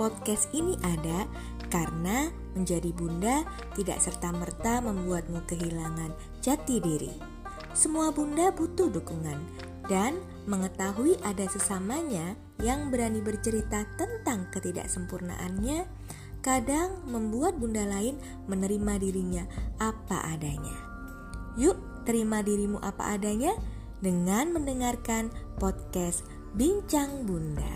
podcast ini ada karena menjadi bunda tidak serta-merta membuatmu kehilangan jati diri. Semua bunda butuh dukungan dan mengetahui ada sesamanya yang berani bercerita tentang ketidaksempurnaannya kadang membuat bunda lain menerima dirinya apa adanya. Yuk, terima dirimu apa adanya dengan mendengarkan podcast Bincang Bunda.